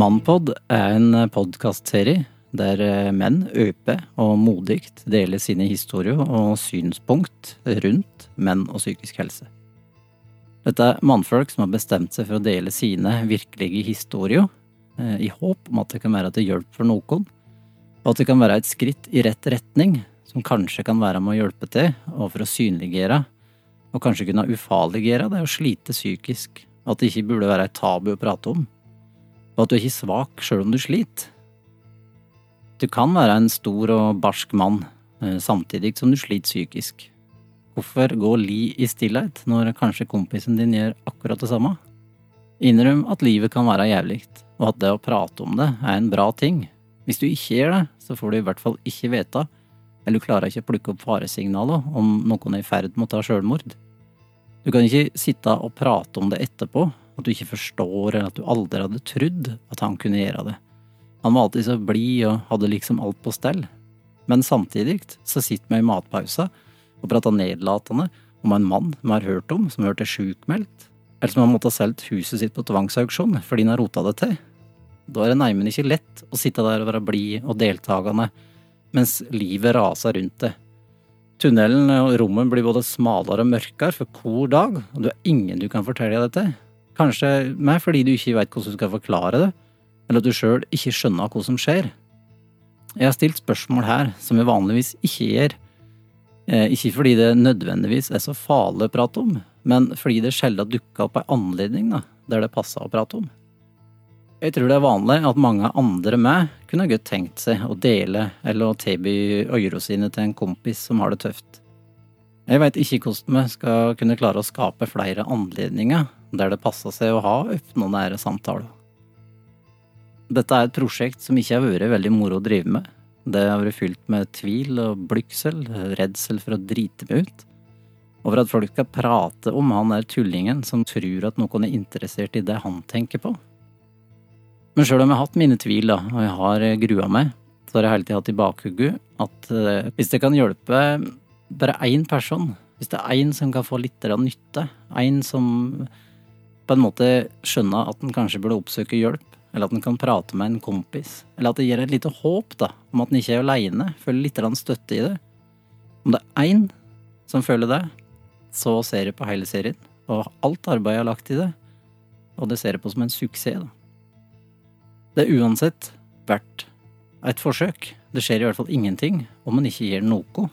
Mannpod er en podkastserie der eh, menn øpe og modigt deler sine historier og synspunkt rundt menn og psykisk helse. Dette er mannfolk som har bestemt seg for å dele sine virkelige historier, eh, i håp om at det kan være til hjelp for noen, og at det kan være et skritt i rett retning, som kanskje kan være med å hjelpe til, og for å synliggjøre, og kanskje kunne ufarliggjøre det å slite psykisk, at det ikke burde være et tabu å prate om, og at du er ikke svak sjøl om du sliter. Du kan være en stor og barsk mann eh, samtidig som du sliter psykisk. Hvorfor gå li i stillhet når kanskje kompisen din gjør akkurat det samme? Innrøm at livet kan være jævlig, og at det å prate om det er en bra ting. Hvis du ikke gjør det, så får du i hvert fall ikke vite, eller du klarer ikke å plukke opp faresignaler om noen er i ferd med å ta sjølmord. Du kan ikke sitte og prate om det etterpå, at du ikke forstår eller at du aldri hadde trodd at han kunne gjøre det. Han var alltid så blid og hadde liksom alt på stell. Men samtidig så sitter vi i matpausa og prater nedlatende om en mann vi har hørt om, som har hørt er sjukmeldt, eller som har måttet ha solgt huset sitt på tvangsauksjon fordi han har rota det til. Da er det neimen ikke lett å sitte der og være blid og deltakende mens livet raser rundt det. Tunnelen og rommet blir både smalere og mørkere for hver dag, og du er ingen du kan fortelle dette. Kanskje meg fordi du ikke veit hvordan du skal forklare det, eller at du sjøl ikke skjønner hva som skjer. Jeg har stilt spørsmål her som vi vanligvis ikke gjør, eh, ikke fordi det nødvendigvis er så farlig å prate om, men fordi det sjelden dukker opp ei anledning da, der det passer å prate om. Jeg tror det er vanlig at mange andre med kunne godt tenkt seg å dele eller å tilby øyra sine til en kompis som har det tøft. Jeg veit ikke hvordan vi skal kunne klare å skape flere anledninger der det passer seg å ha åpne og nære samtaler. Dette er et prosjekt som ikke har vært veldig moro å drive med. Det har vært fylt med tvil og blygsel, redsel for å drite meg ut. Over at folk skal prate om han der tullingen som tror at noen er interessert i det han tenker på. Men sjøl om jeg har hatt mine tvil, da, og jeg har grua meg, så har jeg hele tida hatt i bakhugget at uh, hvis det kan hjelpe bare én person, hvis det er én som kan få litt nytte, én som på en måte skjønner at en kanskje burde oppsøke hjelp, eller at en kan prate med en kompis. Eller at det gir et lite håp da, om at en ikke er aleine. Føler litt støtte i det. Om det er én som føler det, så ser jeg på hele serien. Og alt arbeidet jeg har lagt i det. Og det ser jeg på som en suksess. da. Det er uansett verdt et forsøk. Det skjer i hvert fall ingenting om man ikke gir noe.